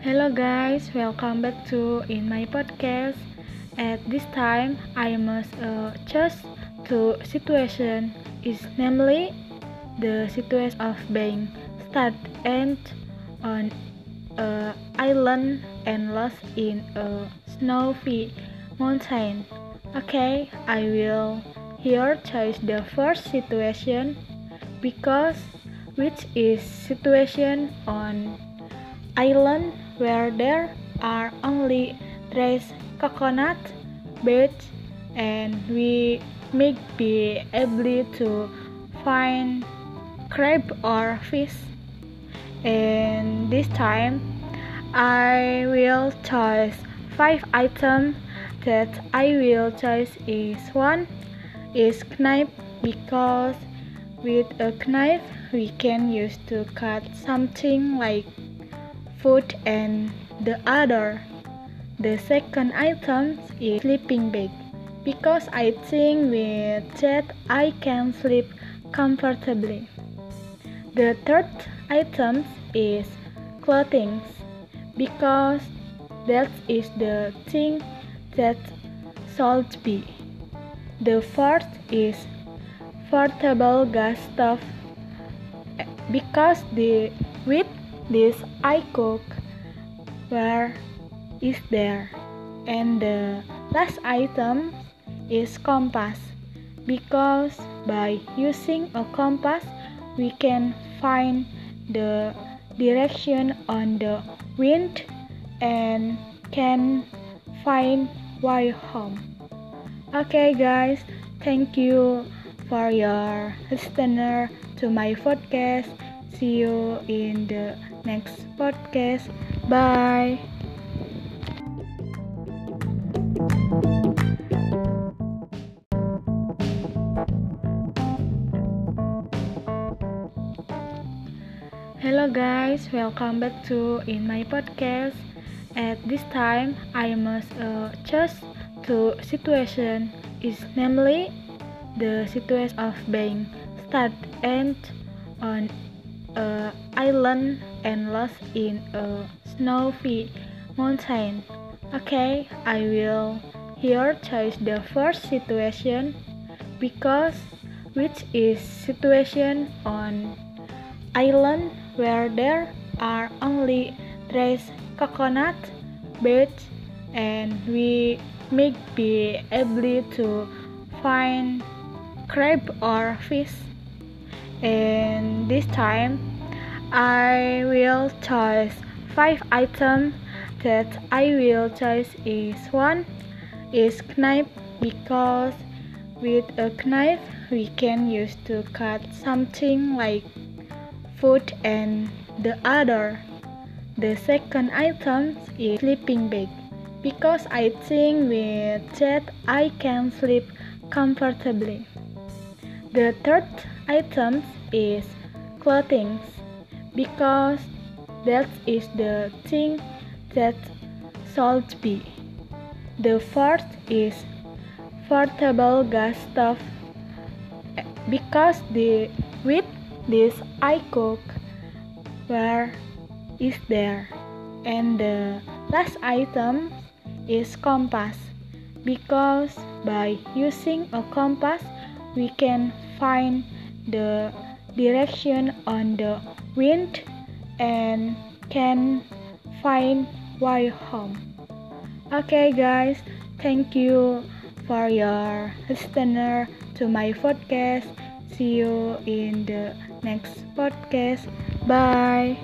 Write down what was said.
Hello guys, welcome back to in my podcast. At this time, I must uh, choose two situation is namely the situation of being stuck and on a island and lost in a snowy mountain. Okay, I will here choose the first situation because which is situation on island where there are only trees, coconut, birds, and we may be able to find crab or fish. And this time, I will choose five items that I will choose is one is knife because with a knife we can use to cut something like food and the other the second item is sleeping bag because I think with that I can sleep comfortably. The third item is clothing because that is the thing that should be. The fourth is portable gas stove because the with this I cook where is there? And the last item is compass because by using a compass we can find the direction on the wind and can find way home. Okay guys thank you for your listener to my podcast see you in the next podcast. Bye. Hello guys, welcome back to in my podcast. At this time, I must uh, choose two situation. Is namely the situation of being stuck and on island and lost in a snowy mountain. Okay, I will here choose the first situation because which is situation on island where there are only trees, coconut, birds, and we may be able to find crab or fish. And this time, I will choose five items that I will choose is one is knife because with a knife we can use to cut something like food and the other the second item is sleeping bag because I think with that I can sleep comfortably. The third item is clothing because that is the thing that should be. The fourth is portable gas stove. Because the with this I cook where is there? And the last item is compass. Because by using a compass we can find the direction on the wind and can find way home okay guys thank you for your listener to my podcast see you in the next podcast. Bye.